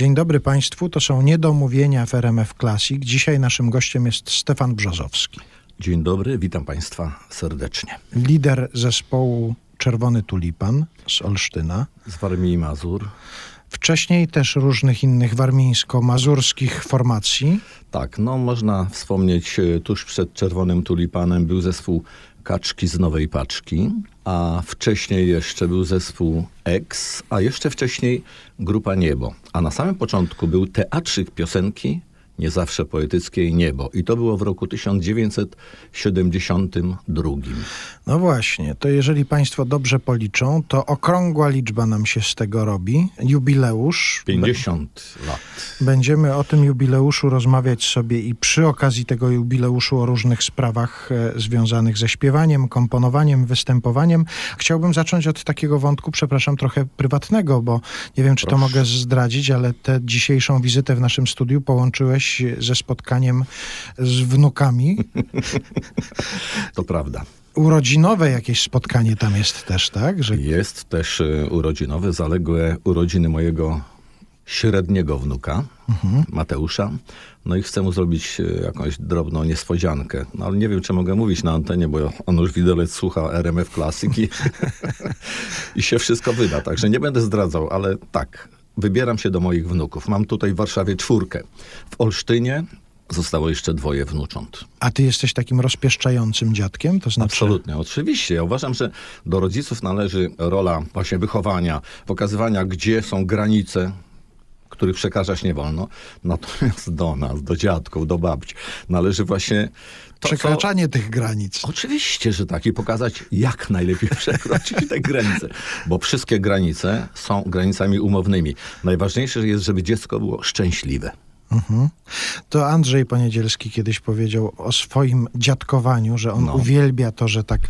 Dzień dobry Państwu, to są niedomówienia w RMF Classic. Dzisiaj naszym gościem jest Stefan Brzozowski. Dzień dobry, witam Państwa serdecznie. Lider zespołu Czerwony Tulipan z Olsztyna. Z Warmii i Mazur. Wcześniej też różnych innych warmińsko-mazurskich formacji. Tak, no można wspomnieć, e, tuż przed Czerwonym Tulipanem był zespół Kaczki z Nowej Paczki, a wcześniej jeszcze był zespół X, a jeszcze wcześniej Grupa Niebo. A na samym początku był teatrzyk piosenki nie zawsze poetyckiej niebo. I to było w roku 1972. No właśnie, to jeżeli Państwo dobrze policzą, to okrągła liczba nam się z tego robi. Jubileusz. 50 lat. Będziemy o tym jubileuszu rozmawiać sobie i przy okazji tego jubileuszu o różnych sprawach e, związanych ze śpiewaniem, komponowaniem, występowaniem. Chciałbym zacząć od takiego wątku, przepraszam, trochę prywatnego, bo nie wiem, czy Proszę. to mogę zdradzić, ale tę dzisiejszą wizytę w naszym studiu połączyłeś ze spotkaniem z wnukami. To prawda. Urodzinowe jakieś spotkanie tam jest też, tak? Że... Jest też e, urodzinowe, zaległe urodziny mojego średniego wnuka, mhm. Mateusza. No i chcę mu zrobić e, jakąś drobną niespodziankę. No ale nie wiem, czy mogę mówić na antenie, bo on już widelec słucha RMF Klasyki i się wszystko wyda. Także nie będę zdradzał, ale tak, wybieram się do moich wnuków. Mam tutaj w Warszawie czwórkę. W Olsztynie zostało jeszcze dwoje wnucząt. A ty jesteś takim rozpieszczającym dziadkiem? To znaczy... Absolutnie, oczywiście. Ja uważam, że do rodziców należy rola właśnie wychowania, pokazywania, gdzie są granice których przekażać nie wolno. Natomiast do nas, do dziadków, do babci należy właśnie to, Przekraczanie co... tych granic. Oczywiście, że tak. I pokazać, jak najlepiej przekroczyć te granice. Bo wszystkie granice są granicami umownymi. Najważniejsze jest, żeby dziecko było szczęśliwe. Mhm. To Andrzej Poniedzielski kiedyś powiedział o swoim dziadkowaniu, że on no. uwielbia to, że tak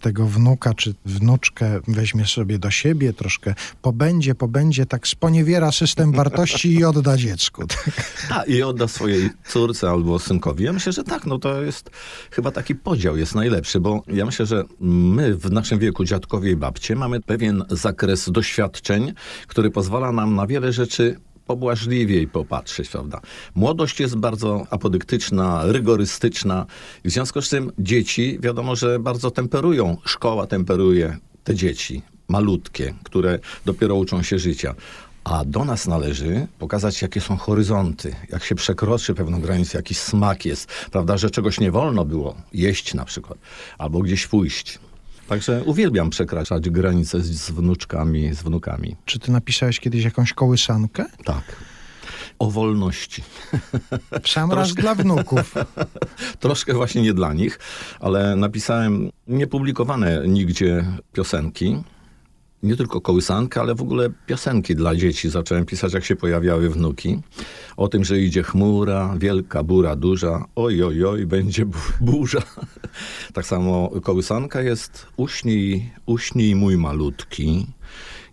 tego wnuka czy wnuczkę weźmie sobie do siebie, troszkę pobędzie, pobędzie, tak sponiewiera system wartości i odda dziecku. A, i odda swojej córce albo synkowi. Ja myślę, że tak, no to jest chyba taki podział jest najlepszy, bo ja myślę, że my w naszym wieku, dziadkowie i babcie, mamy pewien zakres doświadczeń, który pozwala nam na wiele rzeczy pobłażliwiej popatrzeć, prawda? Młodość jest bardzo apodyktyczna, rygorystyczna w związku z tym dzieci, wiadomo, że bardzo temperują, szkoła temperuje te dzieci, malutkie, które dopiero uczą się życia. A do nas należy pokazać, jakie są horyzonty, jak się przekroczy pewną granicę, jaki smak jest, prawda, że czegoś nie wolno było jeść na przykład, albo gdzieś pójść. Także uwielbiam przekraczać granice z, z wnuczkami, z wnukami. Czy ty napisałeś kiedyś jakąś kołysankę? Tak o wolności. W sam raz dla wnuków. Troszkę właśnie nie dla nich, ale napisałem niepublikowane nigdzie piosenki nie tylko kołysankę, ale w ogóle piosenki dla dzieci. Zacząłem pisać, jak się pojawiały wnuki. O tym, że idzie chmura, wielka, bura, duża. Oj, oj, oj, będzie burza. tak samo kołysanka jest uśnij, uśnij mój malutki.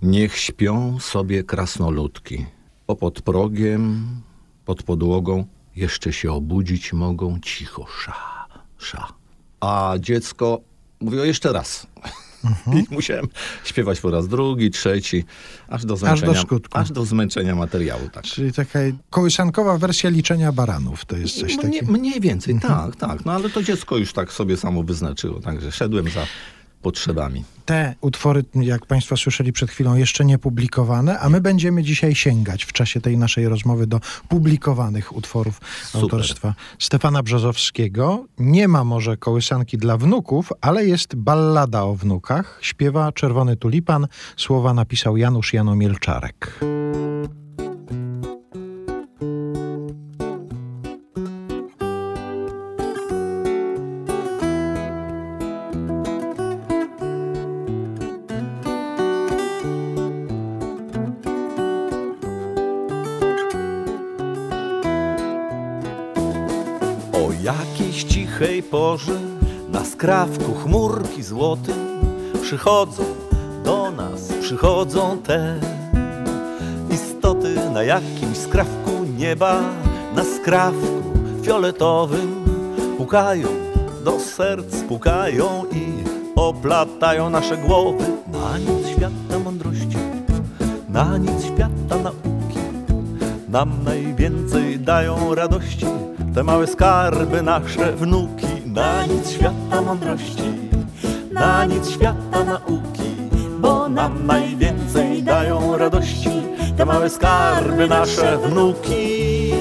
Niech śpią sobie krasnoludki. O pod progiem, pod podłogą jeszcze się obudzić mogą cicho, sza, sza. A dziecko mówiło jeszcze raz. Mhm. I musiałem śpiewać po raz drugi, trzeci, aż do zmęczenia, aż do, aż do zmęczenia materiału. Tak. Czyli taka kołysankowa wersja liczenia baranów, to jest coś takiego? Mniej więcej, mhm. tak, tak. No ale to dziecko już tak sobie samo wyznaczyło, także szedłem za potrzebami. Te utwory, jak Państwo słyszeli przed chwilą, jeszcze nie publikowane, a my będziemy dzisiaj sięgać w czasie tej naszej rozmowy do publikowanych utworów Super. autorstwa Stefana Brzozowskiego. Nie ma może kołysanki dla wnuków, ale jest ballada o wnukach. Śpiewa Czerwony Tulipan. Słowa napisał Janusz Janomielczarek. jakiejś cichej porze na skrawku chmurki złote przychodzą do nas, przychodzą te istoty na jakimś skrawku nieba, na skrawku fioletowym pukają do serc, pukają i oplatają nasze głowy. Na nic świata mądrości, na nic świata nauki, nam najwięcej dają radości. Te małe skarby nasze wnuki, na nic świata mądrości, na nic świata nauki, bo nam najwięcej dają radości. Te małe skarby nasze wnuki.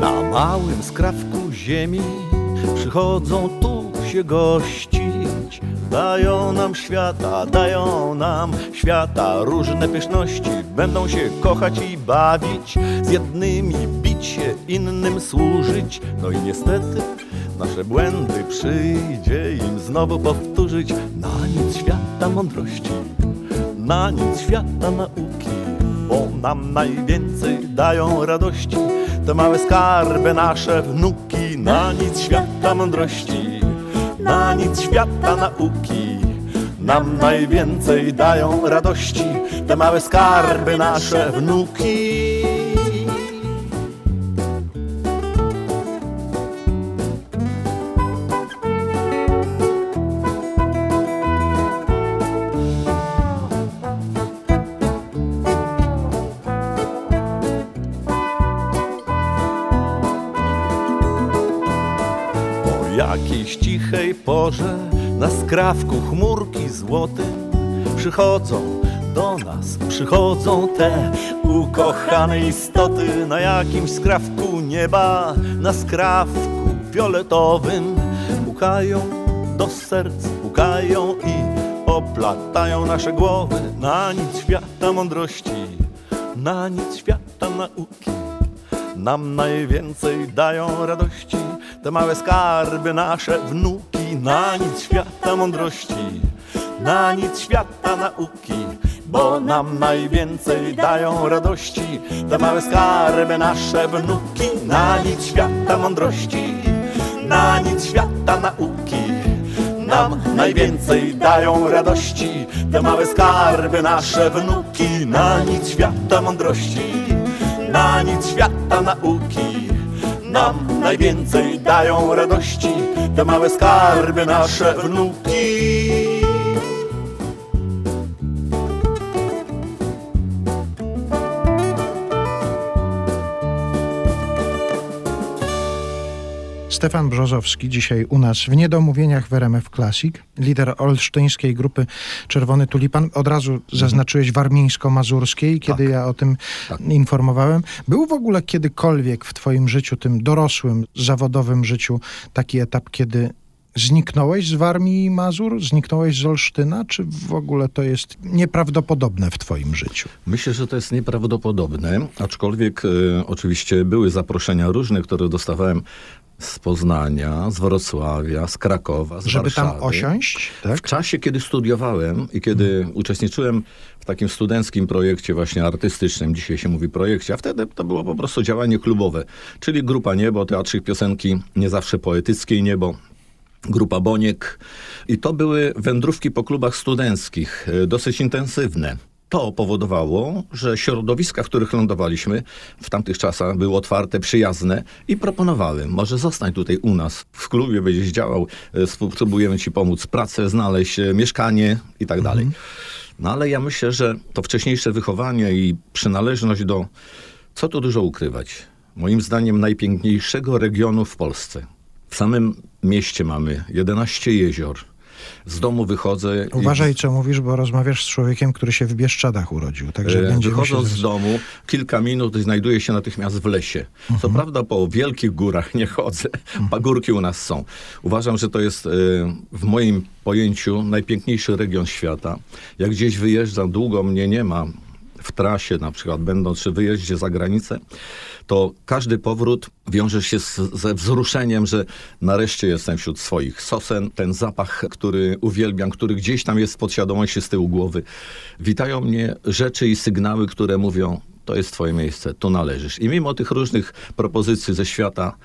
Na małym skrawku ziemi przychodzą tu się gościć. Dają nam świata, dają nam świata różne pyszności. Będą się kochać i bawić, z jednymi bić się, innym służyć. No i niestety nasze błędy przyjdzie im znowu powtórzyć. Na nic świata mądrości, na nic świata nauki, bo nam najwięcej dają radości. Te małe skarby nasze wnuki, na nic świata mądrości, na nic świata nauki. Nam najwięcej dają radości, te małe skarby nasze wnuki. Cichej porze na skrawku chmurki złote przychodzą do nas, przychodzą te ukochane istoty na jakimś skrawku nieba, na skrawku fioletowym pukają do serc, pukają i oplatają nasze głowy na nic świata mądrości, na nic świata nauki. Nam najwięcej dają radości te małe skarby nasze wnuki. Na nic świata mądrości, na nic świata nauki, bo nam najwięcej dają radości te małe skarby nasze wnuki. Na nic świata mądrości, na nic świata nauki. Nam najwięcej dają radości te małe skarby nasze wnuki. Na nic świata mądrości na nic świata nauki. Nam najwięcej dają radości te małe skarby nasze wnuki. Stefan Brzozowski, dzisiaj u nas w Niedomówieniach w RMF Classic, lider olsztyńskiej grupy Czerwony Tulipan. Od razu zaznaczyłeś warmińsko-mazurskiej, kiedy Tak. ja o tym Tak. informowałem. Był w ogóle kiedykolwiek w twoim życiu, tym dorosłym, zawodowym życiu, taki etap, kiedy zniknąłeś z Warmii i Mazur? Zniknąłeś z Olsztyna? Czy w ogóle to jest nieprawdopodobne w twoim życiu? Myślę, że to jest nieprawdopodobne, aczkolwiek e, oczywiście były zaproszenia różne, które dostawałem z Poznania, z Wrocławia, z Krakowa, z Żeby Warszawy. tam osiąść? Tak? W czasie, kiedy studiowałem i kiedy uczestniczyłem w takim studenckim projekcie właśnie artystycznym, dzisiaj się mówi projekcie, a wtedy to było po prostu działanie klubowe, czyli Grupa Niebo, Teatrzyk Piosenki, nie zawsze poetyckiej Niebo, Grupa Boniek i to były wędrówki po klubach studenckich, e, dosyć intensywne. To powodowało, że środowiska, w których lądowaliśmy w tamtych czasach były otwarte, przyjazne i proponowały, może zostań tutaj u nas, w klubie będziesz działał, e, spróbujemy ci pomóc pracę znaleźć, e, mieszkanie i tak dalej. No ale ja myślę, że to wcześniejsze wychowanie i przynależność do, co tu dużo ukrywać, moim zdaniem najpiękniejszego regionu w Polsce. W samym mieście mamy 11 jezior. Z domu wychodzę. i- Uważaj, co mówisz, bo rozmawiasz z człowiekiem, który się w Bieszczadach urodził. Także E, będziemy się... Wychodząc z domu, kilka minut i znajduję się natychmiast w lesie. Co Mhm. prawda po wielkich górach nie chodzę, pagórki u nas są. Uważam, że to jest e, w moim pojęciu najpiękniejszy region świata. Jak gdzieś wyjeżdżam, długo mnie nie ma w trasie na przykład będąc, czy wyjeździe za granicę, to każdy powrót wiąże się z, ze wzruszeniem, że nareszcie jestem wśród swoich sosen. Ten zapach, który uwielbiam, który gdzieś tam jest w podświadomości z tyłu głowy. Witają mnie rzeczy i sygnały, które mówią, to jest twoje miejsce, tu należysz. I mimo tych różnych propozycji ze świata,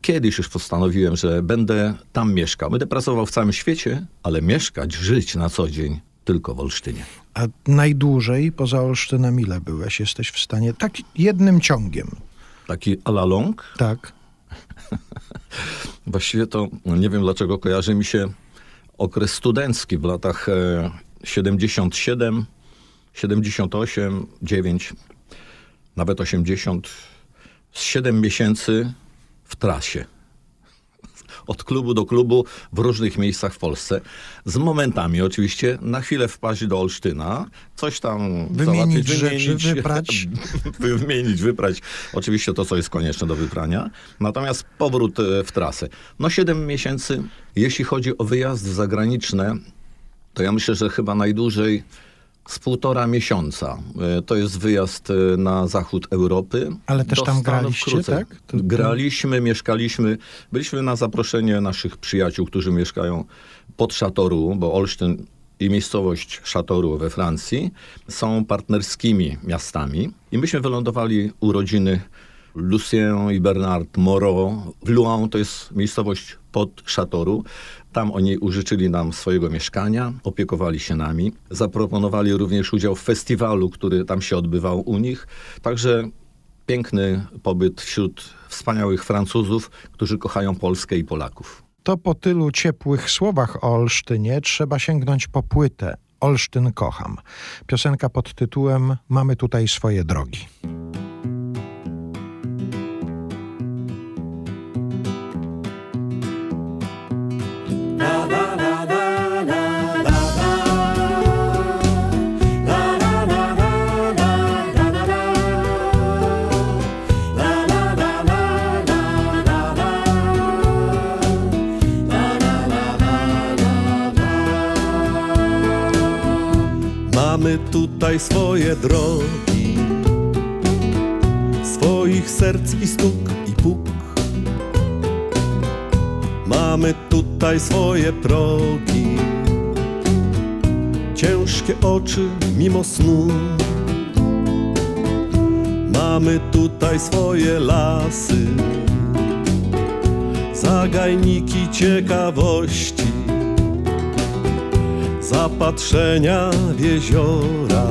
kiedyś już postanowiłem, że będę tam mieszkał. Będę pracował w całym świecie, ale mieszkać, żyć na co dzień tylko w Olsztynie. A najdłużej poza Olsztynem ile byłeś? Jesteś w stanie... Tak jednym ciągiem. Taki a la longue, Tak. Właściwie to nie wiem dlaczego kojarzy mi się okres studencki w latach e, 77, 78, 9, nawet 80, z 7 miesięcy w trasie. Od klubu do klubu w różnych miejscach w Polsce. Z momentami oczywiście na chwilę wpaść do Olsztyna, coś tam Wymienić załatwić, rzeczy, wyprać. wymienić, wyprać. Oczywiście to, co jest konieczne do wyprania. Natomiast powrót e, w trasę. No 7 miesięcy. Jeśli chodzi o wyjazdy zagraniczne, to ja myślę, że chyba najdłużej z półtora miesiąca. E, To jest wyjazd e, na zachód Europy. Ale też tam graliście, krócej. tak? To- Graliśmy, mieszkaliśmy. Byliśmy na zaproszenie naszych przyjaciół, którzy mieszkają pod Szatoru, bo Olsztyn i miejscowość Szatoru we Francji są partnerskimi miastami. I myśmy wylądowali u rodziny Lucien i Bernard Moreau w Luan, to jest miejscowość pod Szatoru. Tam oni użyczyli nam swojego mieszkania, opiekowali się nami. Zaproponowali również udział w festiwalu, który tam się odbywał u nich. Także piękny pobyt wśród wspaniałych Francuzów, którzy kochają Polskę i Polaków. To po tylu ciepłych słowach o Olsztynie trzeba sięgnąć po płytę Olsztyn kocham. Piosenka pod tytułem Mamy tutaj swoje drogi. Mamy tutaj swoje drogi, swoich serc i stuk i puk. Mamy tutaj swoje progi, ciężkie oczy mimo snu. Mamy tutaj swoje lasy, zagajniki ciekawości zapatrzenia w jeziora,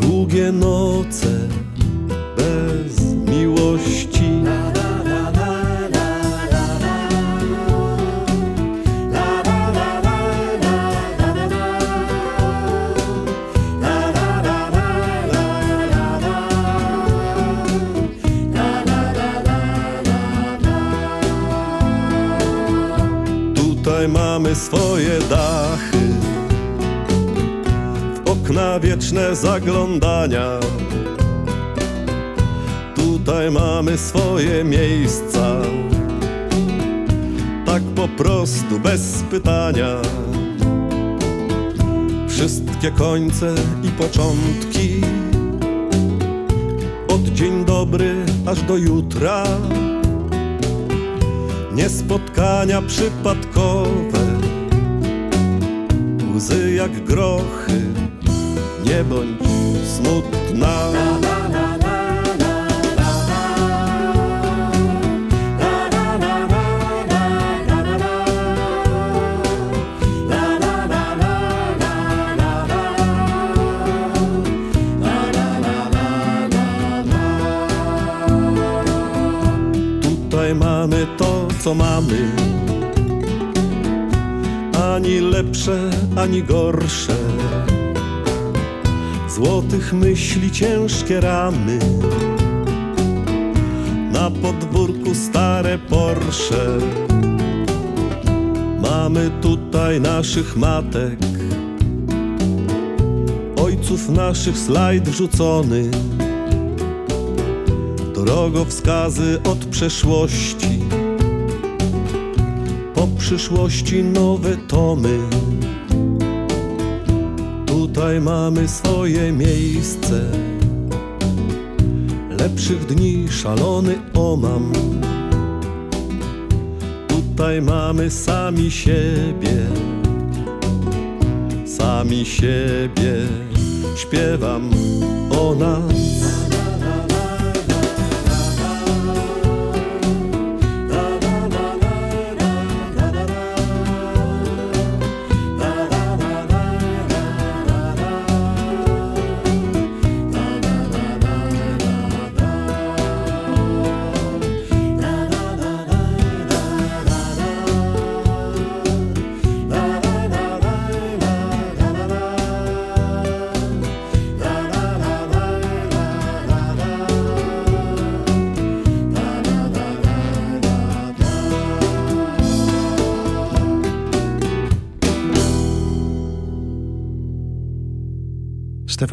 długie noce Tutaj mamy swoje dachy, w okna wieczne zaglądania. Tutaj mamy swoje miejsca, tak po prostu bez pytania. Wszystkie końce i początki, od dzień dobry aż do jutra nie spotkania przypadkowe, łzy jak grochy, nie bądź smutna. Mamy to, co mamy. Ani lepsze, ani gorsze. Złotych myśli ciężkie ramy. Na podwórku stare Porsche. Mamy tutaj naszych matek. Ojców naszych slajd wrzucony drogowskazy od przeszłości, przyszłości nowe tomy. Tutaj mamy swoje miejsce, lepszych dni szalony omam. Tutaj mamy sami siebie, sami siebie, śpiewam o nas.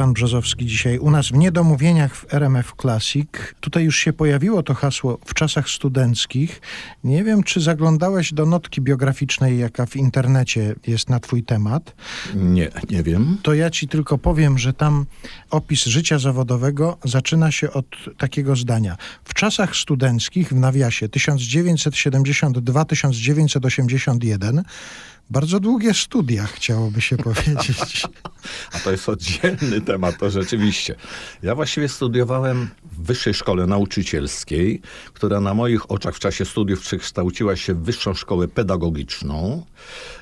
Stefan Brzozowski dzisiaj u nas w Niedomówieniach w RMF Classic. Tutaj już się pojawiło to hasło w czasach studenckich. Nie wiem, czy zaglądałeś do notki biograficznej, jaka w internecie jest na twój temat. Nie, nie wiem. To ja ci tylko powiem, że tam opis życia zawodowego zaczyna się od takiego zdania. W czasach studenckich, w nawiasie 1972-1981, bardzo długie studia, chciałoby się powiedzieć. A to jest oddzielny temat, to rzeczywiście. Ja właściwie studiowałem w Wyższej Szkole Nauczycielskiej, która na moich oczach w czasie studiów przekształciła się w Wyższą Szkołę Pedagogiczną.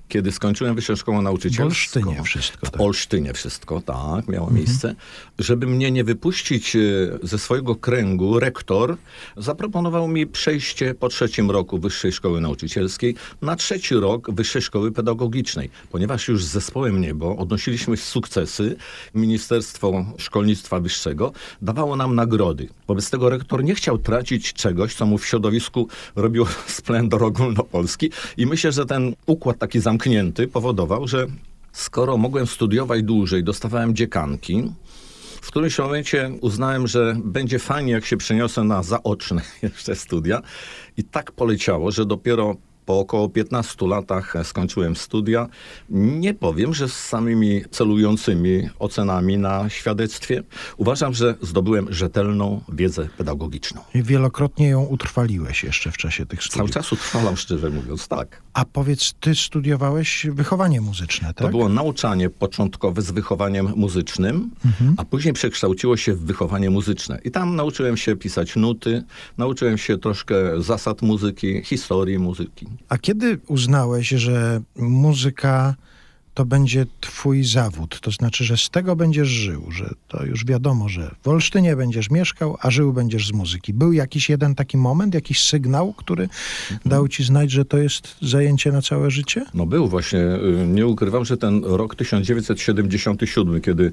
Kiedy skończyłem Wyższą Szkołę Nauczycielską... W Olsztynie wszystko. W Tak. Olsztynie wszystko, tak, miało miejsce. Żeby mnie nie wypuścić e, ze swojego kręgu, rektor zaproponował mi przejście po trzecim roku Wyższej Szkoły Nauczycielskiej na trzeci rok Wyższej Szkoły Pedagogicznej. Ponieważ już z zespołem Niebo odnosiliśmy sukcesy, Ministerstwo Szkolnictwa Wyższego dawało nam nagrody. Wobec tego rektor nie chciał tracić czegoś, co mu w środowisku robiło splendor ogólnopolski i myślę, że ten układ taki zamknięty powodował, że skoro mogłem studiować dłużej, dostawałem dziekanki, w którymś momencie uznałem, że będzie fajnie, jak się przeniosę na zaoczne jeszcze studia. I tak poleciało, że dopiero po około 15 latach skończyłem studia. Nie powiem, że z samymi celującymi ocenami na świadectwie. Uważam, że zdobyłem rzetelną wiedzę pedagogiczną. I wielokrotnie ją utrwaliłeś jeszcze w czasie tych Cały studiów. czas utrwalam, szczerze mówiąc, tak. A powiedz, ty studiowałeś wychowanie muzyczne, tak? To było nauczanie początkowe z wychowaniem muzycznym, a później przekształciło się w wychowanie muzyczne. I tam nauczyłem się pisać nuty, nauczyłem się troszkę zasad muzyki, historii muzyki. A kiedy uznałeś, że muzyka to będzie twój zawód? To znaczy, że z tego będziesz żył, że to już wiadomo, że w Olsztynie będziesz mieszkał, a żył będziesz z muzyki. Był jakiś jeden taki moment, jakiś sygnał, który dał ci znać, że to jest zajęcie na całe życie? No był właśnie, y, nie ukrywam, że ten rok 1977, kiedy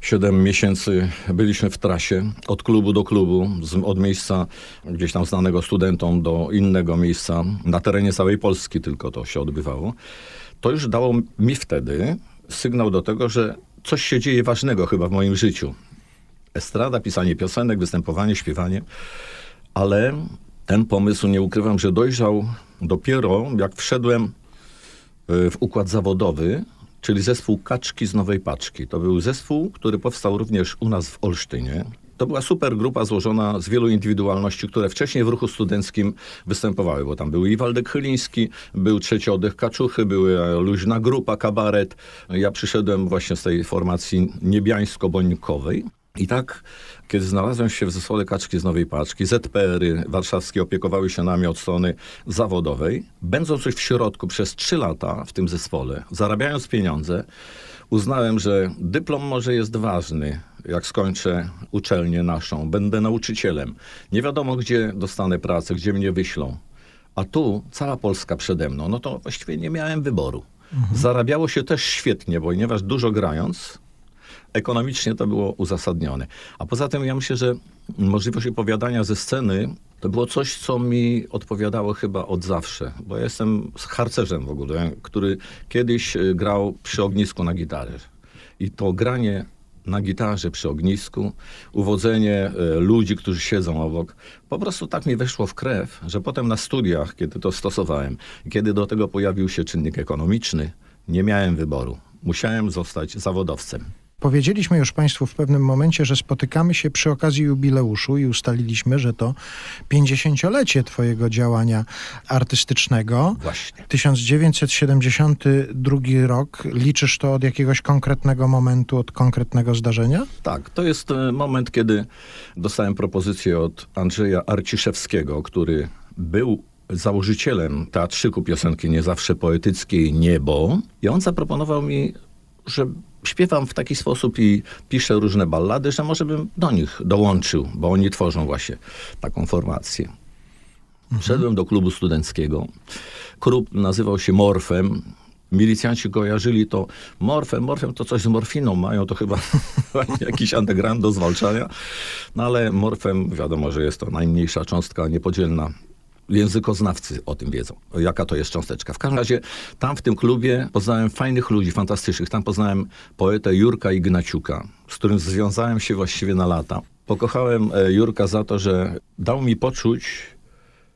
siedem miesięcy byliśmy w trasie od klubu do klubu, z, od miejsca gdzieś tam znanego studentom do innego miejsca, na terenie całej Polski tylko to się odbywało, to już dało mi wtedy sygnał do tego, że coś się dzieje ważnego chyba w moim życiu. Estrada, pisanie piosenek, występowanie, śpiewanie, ale ten pomysł, nie ukrywam, że dojrzał dopiero jak wszedłem y, w układ zawodowy, czyli zespół Kaczki z Nowej Paczki. To był zespół, który powstał również u nas w Olsztynie. To była super grupa złożona z wielu indywidualności, które wcześniej w ruchu studenckim występowały, bo tam był i Waldek Chyliński, był trzeci oddech Kaczuchy, była luźna grupa, kabaret. Ja przyszedłem właśnie z tej formacji niebiańsko-bońkowej. I tak, kiedy znalazłem się w zespole Kaczki z Nowej Paczki, ZPR-y warszawskie opiekowały się nami od strony zawodowej. Będąc już w środku przez trzy lata w tym zespole, zarabiając pieniądze, uznałem, że dyplom może jest ważny, jak skończę uczelnię naszą, będę nauczycielem. Nie wiadomo, gdzie dostanę pracę, gdzie mnie wyślą. A tu cała Polska przede mną, no to właściwie nie miałem wyboru. Zarabiało się też świetnie, ponieważ dużo grając, ekonomicznie to było uzasadnione. A poza tym ja myślę, że możliwość opowiadania ze sceny to było coś, co mi odpowiadało chyba od zawsze, bo ja jestem harcerzem w ogóle, który kiedyś y, grał przy ognisku na gitarze. I to granie na gitarze przy ognisku, uwodzenie e, ludzi, którzy siedzą obok. Po prostu tak mi weszło w krew, że potem na studiach, kiedy to stosowałem, kiedy do tego pojawił się czynnik ekonomiczny, nie miałem wyboru. Musiałem zostać zawodowcem. Powiedzieliśmy już Państwu w pewnym momencie, że spotykamy się przy okazji jubileuszu i ustaliliśmy, że to 50-lecie Twojego działania artystycznego. Właśnie. 1972 rok. Liczysz to od jakiegoś konkretnego momentu, od konkretnego zdarzenia? Tak, to jest e, moment, kiedy dostałem propozycję od Andrzeja Arciszewskiego, który był założycielem teatrzyku piosenki nie zawsze poetyckiej Niebo. I on zaproponował mi, że śpiewam w taki sposób i piszę różne ballady, że może bym do nich dołączył, bo oni tworzą właśnie taką formację. Wszedłem do klubu studenckiego. Klub nazywał się Morfem. Milicjanci kojarzyli to morfem, morfem to coś z morfiną mają, to chyba jakiś underground do zwalczania. No ale morfem wiadomo, że jest to najmniejsza cząstka niepodzielna językoznawcy o tym wiedzą, jaka to jest cząsteczka. W każdym razie tam w tym klubie poznałem fajnych ludzi, fantastycznych. Tam poznałem poetę Jurka Ignaciuka, z którym związałem się właściwie na lata. Pokochałem e, Jurka za to, że dał mi poczuć,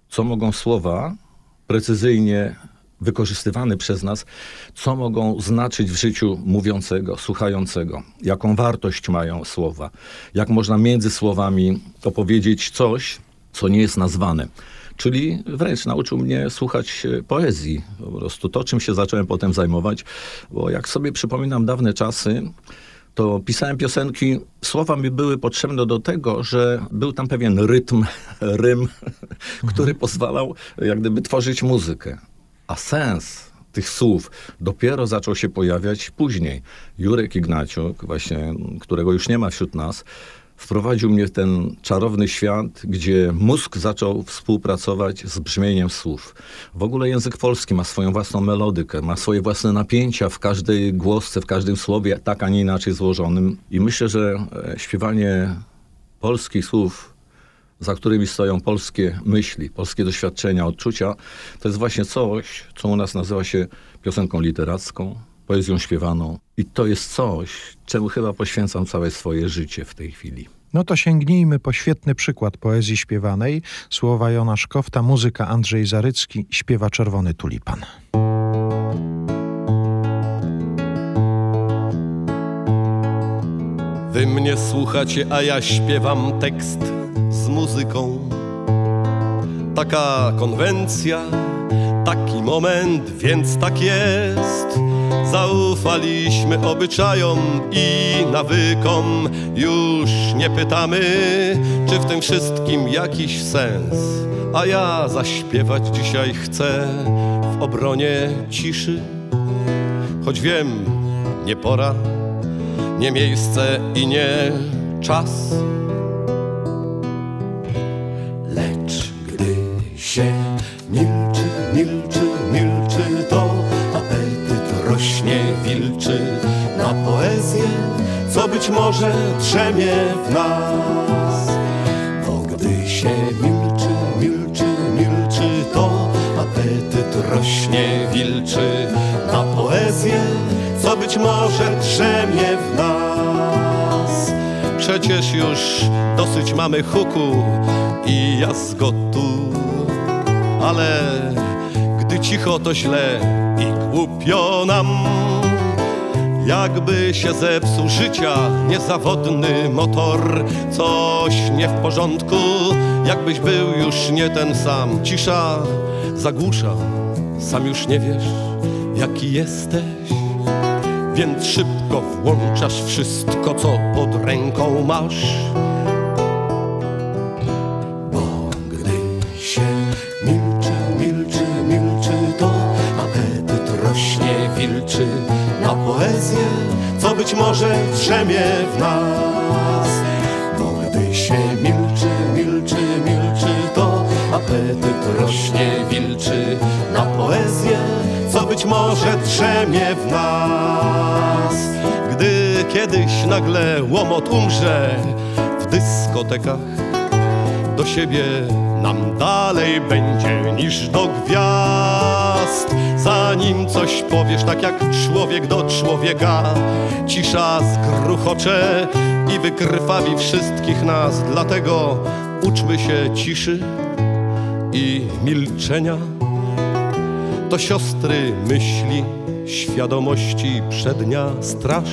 co mogą słowa precyzyjnie wykorzystywane przez nas, co mogą znaczyć w życiu mówiącego, słuchającego, jaką wartość mają słowa, jak można między słowami opowiedzieć coś, co nie jest nazwane. Czyli wręcz nauczył mnie słuchać e, poezji. Po prostu to, czym się zacząłem potem zajmować, bo jak sobie przypominam dawne czasy, to pisałem piosenki, słowa mi były potrzebne do tego, że był tam pewien rytm, rym, który pozwalał jak gdyby tworzyć muzykę. A sens tych słów dopiero zaczął się pojawiać później. Jurek Ignaciuk, właśnie, którego już nie ma wśród nas, wprowadził mnie w ten czarowny świat, gdzie mózg zaczął współpracować z brzmieniem słów. W ogóle język polski ma swoją własną melodykę, ma swoje własne napięcia w każdej głosce, w każdym słowie, tak a nie inaczej złożonym. I myślę, że e, śpiewanie polskich słów za którymi stoją polskie myśli, polskie doświadczenia, odczucia, to jest właśnie coś, co u nas nazywa się piosenką literacką, poezją śpiewaną. I to jest coś, czemu chyba poświęcam całe swoje życie w tej chwili. No to sięgnijmy po świetny przykład poezji śpiewanej. Słowa Jona Szkofta, muzyka Andrzej Zarycki, śpiewa Czerwony Tulipan. Wy mnie słuchacie, a ja śpiewam tekst z muzyką. Taka konwencja, taki moment, więc tak jest. Zaufaliśmy obyczajom i nawykom. Już nie pytamy, czy w tym wszystkim jakiś sens. A ja zaśpiewać dzisiaj chcę w obronie ciszy. Choć wiem, nie pora, nie miejsce i nie czas. Może drzemie w nas. Bo gdy się milczy, milczy, milczy, to apetyt rośnie wilczy na poezję, co być może drzemie w nas. Przecież już dosyć mamy huku i jazgotu, ale gdy cicho to źle i głupio nam. Jakby się zepsuł życia niezawodny motor, coś nie w porządku, jakbyś był już nie ten sam. Cisza zagłusza, sam już nie wiesz, jaki jesteś. Więc szybko włączasz wszystko, co pod ręką masz. Rośnie wilczy na poezję, co być może drzemie w nas. Gdy kiedyś nagle łomot umrze w dyskotekach, do siebie nam dalej będzie niż do gwiazd. Zanim coś powiesz, tak jak człowiek do człowieka, cisza zgruchocze i wykrwawi wszystkich nas. Dlatego uczmy się ciszy i milczenia. To siostry myśli, świadomości przednia straż.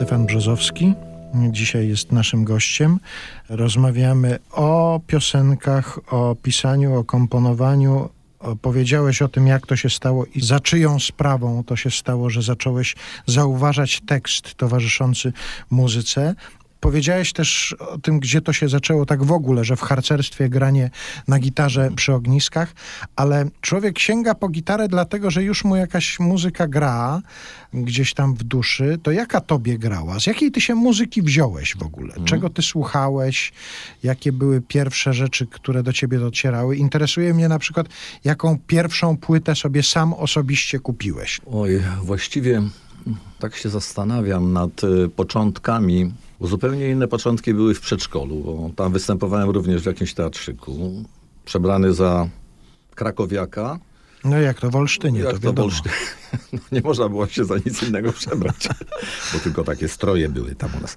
Stefan Brzozowski dzisiaj jest naszym gościem. Rozmawiamy o piosenkach, o pisaniu, o komponowaniu. Powiedziałeś o tym, jak to się stało i za czyją sprawą to się stało, że zacząłeś zauważać tekst towarzyszący muzyce. Powiedziałeś też o tym, gdzie to się zaczęło tak w ogóle, że w harcerstwie granie na gitarze przy ogniskach, ale człowiek sięga po gitarę dlatego, że już mu jakaś muzyka gra gdzieś tam w duszy. To jaka tobie grała? Z jakiej ty się muzyki wziąłeś w ogóle? Czego ty słuchałeś? Jakie były pierwsze rzeczy, które do ciebie docierały? Interesuje mnie na przykład, jaką pierwszą płytę sobie sam osobiście kupiłeś. Oj, właściwie tak się zastanawiam nad y, początkami. Bo zupełnie inne początki były w przedszkolu, bo tam występowałem również w jakimś teatrzyku. Przebrany za krakowiaka. No jak to w Olsztynie, Jak to to wiadomo. Olsztyn. No, nie można było się za nic innego przebrać, bo tylko takie stroje były tam u nas.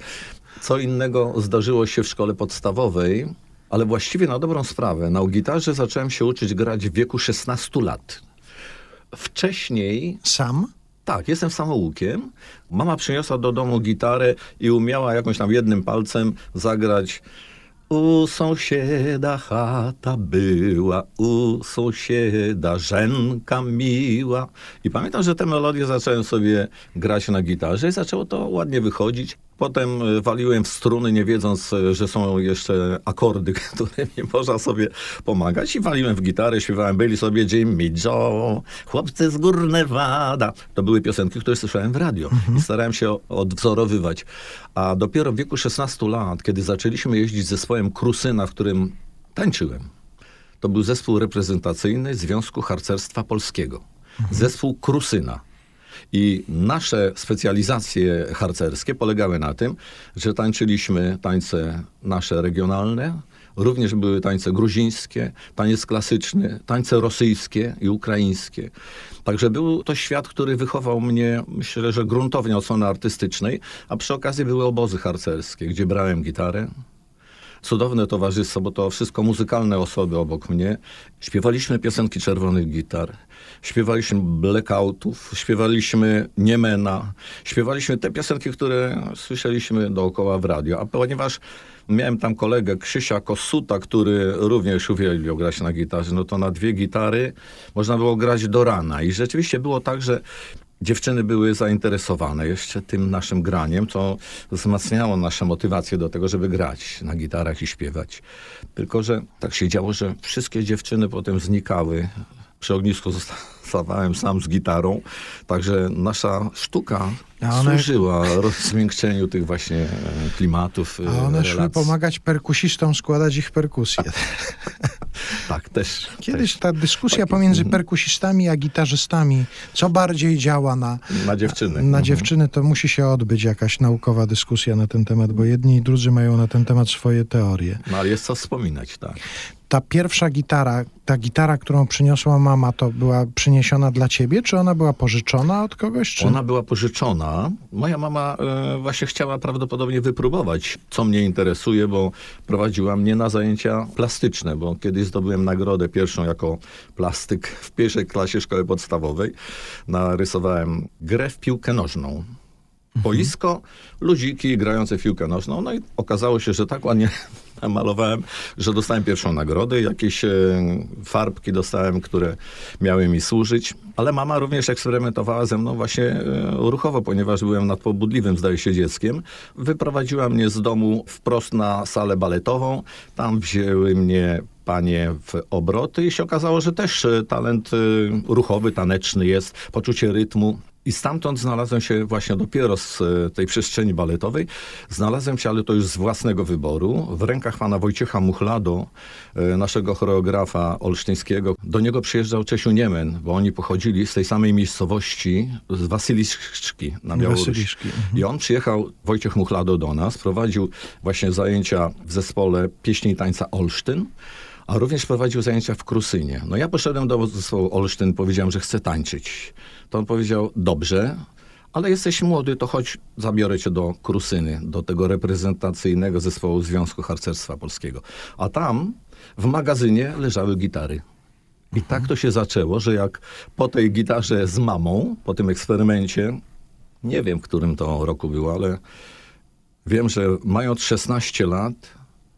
Co innego zdarzyło się w szkole podstawowej, ale właściwie na dobrą sprawę. Na gitarze zacząłem się uczyć grać w wieku 16 lat. Wcześniej Sam? Tak, jestem samoukiem. Mama przyniosła do domu gitarę i umiała jakąś tam jednym palcem zagrać. U sąsiada chata była, u sąsiada żenka miła. I pamiętam, że tę melodię zacząłem sobie grać na gitarze i zaczęło to ładnie wychodzić. Potem e, waliłem w struny, nie wiedząc, e, że są jeszcze akordy, którymi można sobie pomagać. I waliłem w gitarę, śpiewałem, byli sobie Jimmy Joe, chłopcy z gór Nevada. To były piosenki, które słyszałem w radio i starałem się odwzorowywać. A dopiero w wieku 16 lat, kiedy zaczęliśmy jeździć zespołem Krusyna, w którym tańczyłem, to był zespół reprezentacyjny Związku Harcerstwa Polskiego. Zespół Krusyna. I nasze specjalizacje harcerskie polegały na tym, że tańczyliśmy tańce nasze regionalne, również były tańce gruzińskie, taniec klasyczny, tańce rosyjskie i ukraińskie. Także był to świat, który wychował mnie, myślę, że gruntownie od strony artystycznej, a przy okazji były obozy harcerskie, gdzie brałem gitarę, cudowne towarzystwo, bo to wszystko muzykalne osoby obok mnie. Śpiewaliśmy piosenki czerwonych gitar, śpiewaliśmy blackoutów, śpiewaliśmy Niemena, śpiewaliśmy te piosenki, które słyszeliśmy dookoła w radio. A ponieważ miałem tam kolegę Krzysia Kosuta, który również uwielbiał grać na gitarze, no to na dwie gitary można było grać do rana. I rzeczywiście było tak, że Dziewczyny były zainteresowane jeszcze tym naszym graniem, co wzmacniało nasze motywacje do tego, żeby grać na gitarach i śpiewać. Tylko, że tak się działo, że wszystkie dziewczyny potem znikały. Przy ognisku zostawałem sam z gitarą, także nasza sztuka A one- służyła rozmiękczeniu tych właśnie e, klimatów, e, A one szły relacji. pomagać perkusistom składać ich perkusje. Tak, też. Kiedyś też. ta dyskusja pomiędzy perkusistami a gitarzystami, co bardziej działa na, Na dziewczyny. na Mhm. dziewczyny, to musi się odbyć jakaś naukowa dyskusja na ten temat, bo jedni i drudzy mają na ten temat swoje teorie. No ale jest co wspominać, tak. Ta pierwsza gitara, ta gitara, którą przyniosła mama, to była przyniesiona dla ciebie, czy ona była pożyczona od kogoś? Czy... Ona była pożyczona. Moja mama e, właśnie chciała prawdopodobnie wypróbować, co mnie interesuje, bo prowadziła mnie na zajęcia plastyczne, bo kiedyś zdobyłem nagrodę pierwszą jako plastyk w pierwszej klasie szkoły podstawowej. Narysowałem grę w piłkę nożną. Boisko, ludziki grające piłkę nożną. No i okazało się, że tak ładnie malowałem, że dostałem pierwszą nagrodę. Jakieś e, farbki dostałem, które miały mi służyć. Ale mama również eksperymentowała ze mną właśnie e, ruchowo, ponieważ byłem nadpobudliwym, zdaje się, dzieckiem. Wyprowadziła mnie z domu wprost na salę baletową. Tam wzięły mnie panie w obroty i się okazało, że też e, talent ruchowy, taneczny jest, poczucie rytmu. I stamtąd znalazłem się właśnie dopiero z e, tej przestrzeni baletowej. Znalazłem się, ale to już z własnego wyboru, w rękach pana Wojciecha Muchlado, e, naszego choreografa olsztyńskiego. Do niego przyjeżdżał Czesiu Niemen, bo oni pochodzili z tej samej miejscowości, z Wasyliszki na Białorusi. Mhm. I on przyjechał, Wojciech Muchlado do nas, prowadził właśnie zajęcia w zespole pieśni i tańca Olsztyn, a również prowadził zajęcia w Krusynie. No ja poszedłem do zespołu Olsztyn, powiedziałem, że chcę tańczyć. To on powiedział, dobrze, ale jesteś młody, to chodź, zabiorę cię do Krusyny, do tego reprezentacyjnego zespołu Związku Harcerstwa Polskiego. A tam w magazynie leżały gitary. I tak to się zaczęło, że jak po tej gitarze z mamą, po tym eksperymencie, nie wiem, w którym to roku było, ale wiem, że mając 16 lat,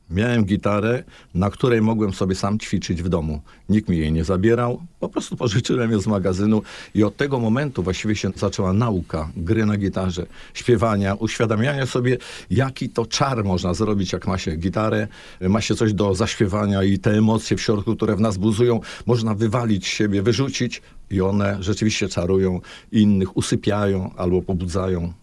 miałem gitarę, na której mogłem sobie sam ćwiczyć w domu. Nikt mi jej nie zabierał, po prostu pożyczyłem ją z magazynu i od tego momentu właściwie się zaczęła nauka gry na gitarze, śpiewania, uświadamiania sobie, jaki to czar można zrobić, jak ma się gitarę, ma się coś do zaśpiewania i te emocje w środku, które w nas buzują, można wywalić z siebie, wyrzucić i one rzeczywiście czarują, innych usypiają albo pobudzają.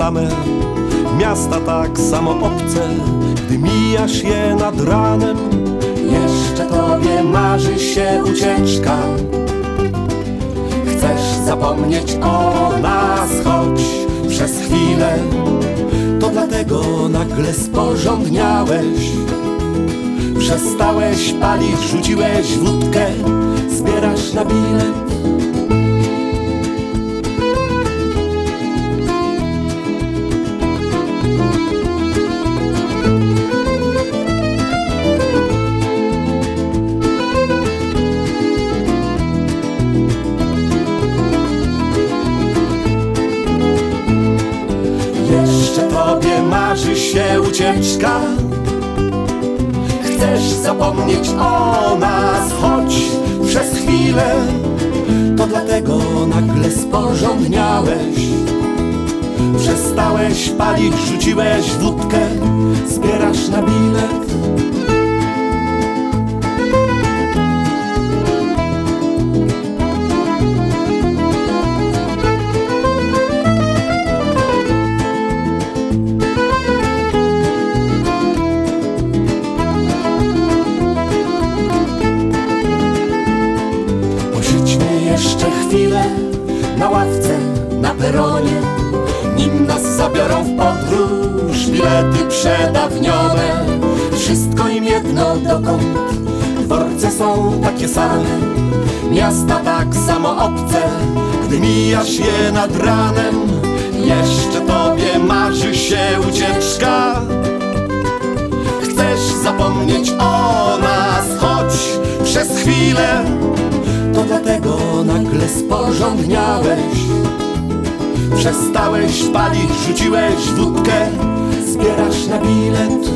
Same. Miasta tak samo obce Gdy mijasz je nad ranem. Jeszcze tobie marzy się ucieczka. Chcesz zapomnieć o nas, choć przez chwilę. To dlatego nagle sporządniałeś. Przestałeś palić, rzuciłeś wódkę. Zbierasz na bilet Chcesz zapomnieć o nas, choć przez chwilę To dlatego nagle sporządniałeś. Przestałeś palić, rzuciłeś wódkę Zbierasz na bilet dokąd Dworce są takie same Miasta tak samo obce. Gdy mijasz je nad ranem Jeszcze tobie marzy się ucieczka. Chcesz zapomnieć o nas, choć przez chwilę To dlatego nagle sporządniałeś. Przestałeś palić, rzuciłeś wódkę Zbierasz na bilet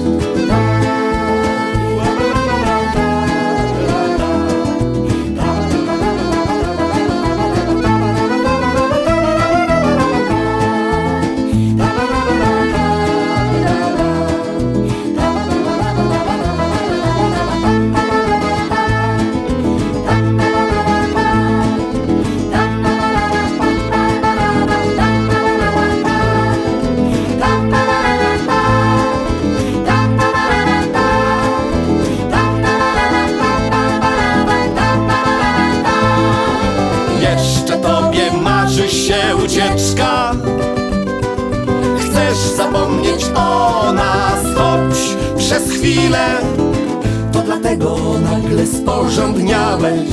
Nagle sporządniałeś.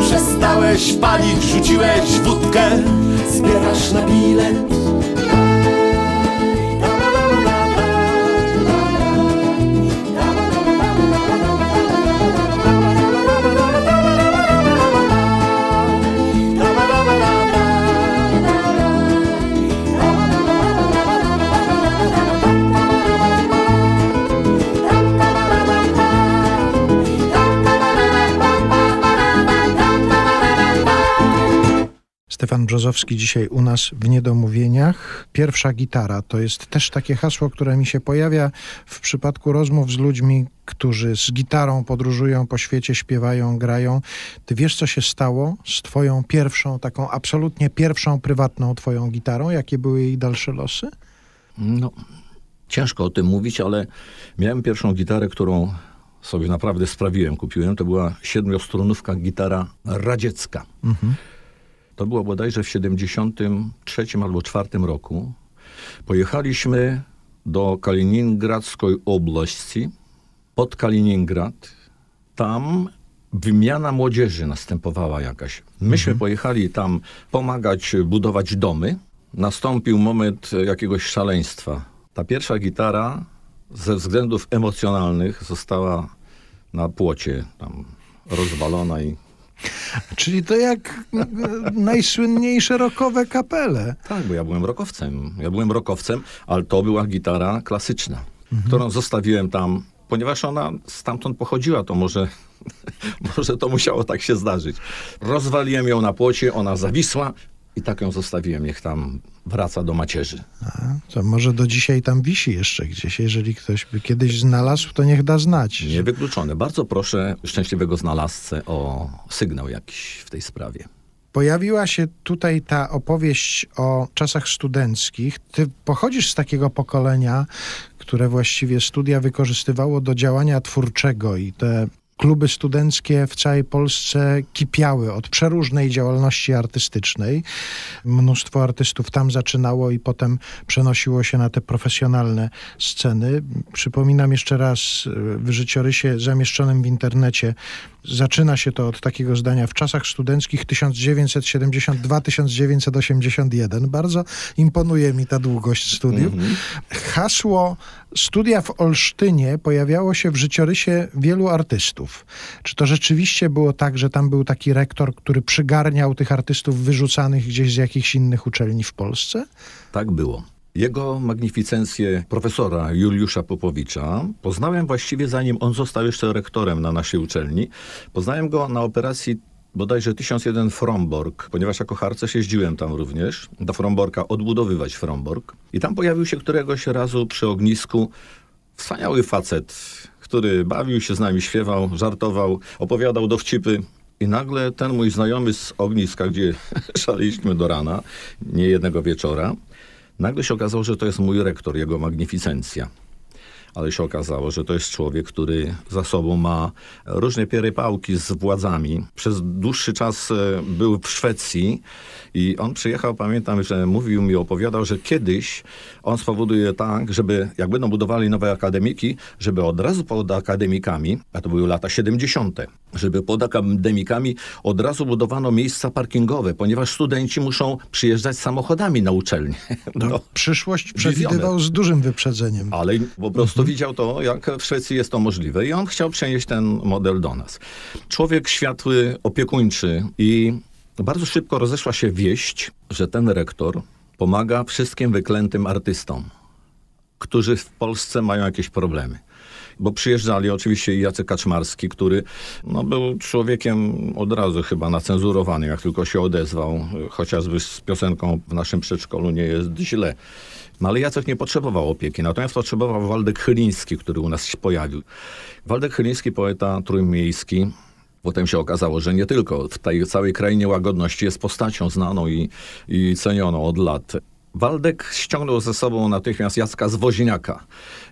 Przestałeś palić, rzuciłeś wódkę Zbierasz na bilet Stefan Brzozowski dzisiaj u nas w Niedomówieniach. Pierwsza gitara to jest też takie hasło, które mi się pojawia w przypadku rozmów z ludźmi, którzy z gitarą podróżują po świecie, śpiewają, grają. Ty wiesz, co się stało z twoją pierwszą, taką absolutnie pierwszą prywatną twoją gitarą? Jakie były jej dalsze losy? No, ciężko o tym mówić, ale miałem pierwszą gitarę, którą sobie naprawdę sprawiłem, kupiłem. To była siedmiostrunówka gitara radziecka. Mhm. To było bodajże w 73 albo 4 roku. Pojechaliśmy do Kaliningradzkiej oblasti, pod Kaliningrad. Tam wymiana młodzieży następowała jakaś. Myśmy pojechali tam pomagać budować domy. Nastąpił moment jakiegoś szaleństwa. Ta pierwsza gitara ze względów emocjonalnych została na płocie tam rozwalona i Czyli to jak e, najsłynniejsze rockowe kapele. Tak, bo ja byłem rokowcem. Ja byłem rokowcem, ale to była gitara klasyczna, którą zostawiłem tam, ponieważ ona stamtąd pochodziła, to może, może to musiało tak się zdarzyć. Rozwaliłem ją na płocie, ona zawisła i tak ją zostawiłem, niech tam wraca do macierzy. A, to może do dzisiaj tam wisi jeszcze gdzieś. Jeżeli ktoś by kiedyś znalazł, to niech da znać. Niewykluczone. Bardzo proszę szczęśliwego znalazcę o sygnał jakiś w tej sprawie. Pojawiła się tutaj ta opowieść o czasach studenckich. Ty pochodzisz z takiego pokolenia, które właściwie studia wykorzystywało do działania twórczego i te kluby studenckie w całej Polsce kipiały od przeróżnej działalności artystycznej. Mnóstwo artystów tam zaczynało i potem przenosiło się na te profesjonalne sceny. Przypominam jeszcze raz w życiorysie zamieszczonym w internecie. Zaczyna się to od takiego zdania w czasach studenckich 1972-1981. Bardzo imponuje mi ta długość studiów. Hasło studia w Olsztynie pojawiało się w życiorysie wielu artystów. Czy to rzeczywiście było tak, że tam był taki rektor, który przygarniał tych artystów wyrzucanych gdzieś z jakichś innych uczelni w Polsce? Tak było. Jego magnificencję profesora Juliusza Popowicza poznałem właściwie zanim on został jeszcze rektorem na naszej uczelni. Poznałem go na operacji bodajże 1001 Fromborg, ponieważ jako harcerz jeździłem tam również do Fromborka odbudowywać Fromborg. I tam pojawił się któregoś razu przy ognisku wspaniały facet, który bawił się z nami, śpiewał, żartował, opowiadał dowcipy. I nagle ten mój znajomy z ogniska, gdzie szaleliśmy do rana, nie jednego wieczora, nagle się okazało, że to jest mój rektor, jego magnificencja. Ale się okazało, że to jest człowiek, który za sobą ma różne pierypałki z władzami. Przez dłuższy czas e, był w Szwecji i on przyjechał, pamiętam, że mówił mi, opowiadał, że kiedyś on spowoduje tak, żeby jak będą budowali nowe akademiki, żeby od razu pod akademikami, a to były lata 70., żeby pod akademikami od razu budowano miejsca parkingowe, ponieważ studenci muszą przyjeżdżać samochodami na uczelnię. No, przyszłość przewidywał z dużym wyprzedzeniem. Ale po prostu widział to, jak w Szwecji jest to możliwe i on chciał przenieść ten model do nas. Człowiek światły, opiekuńczy i bardzo szybko rozeszła się wieść, że ten rektor pomaga wszystkim wyklętym artystom, którzy w Polsce mają jakieś problemy. Bo przyjeżdżali oczywiście Jacek Kaczmarski, który no, był człowiekiem od razu chyba nacenzurowany, jak tylko się odezwał, chociażby z piosenką w naszym przedszkolu nie jest źle. No ale Jacek nie potrzebował opieki, natomiast potrzebował Waldek Chyliński, który u nas się pojawił. Waldek Chyliński, poeta trójmiejski, Potem się okazało, że nie tylko w tej całej krainie łagodności jest postacią znaną i, i cenioną od lat. Waldek ściągnął ze sobą natychmiast Jacka Zwoźniaka.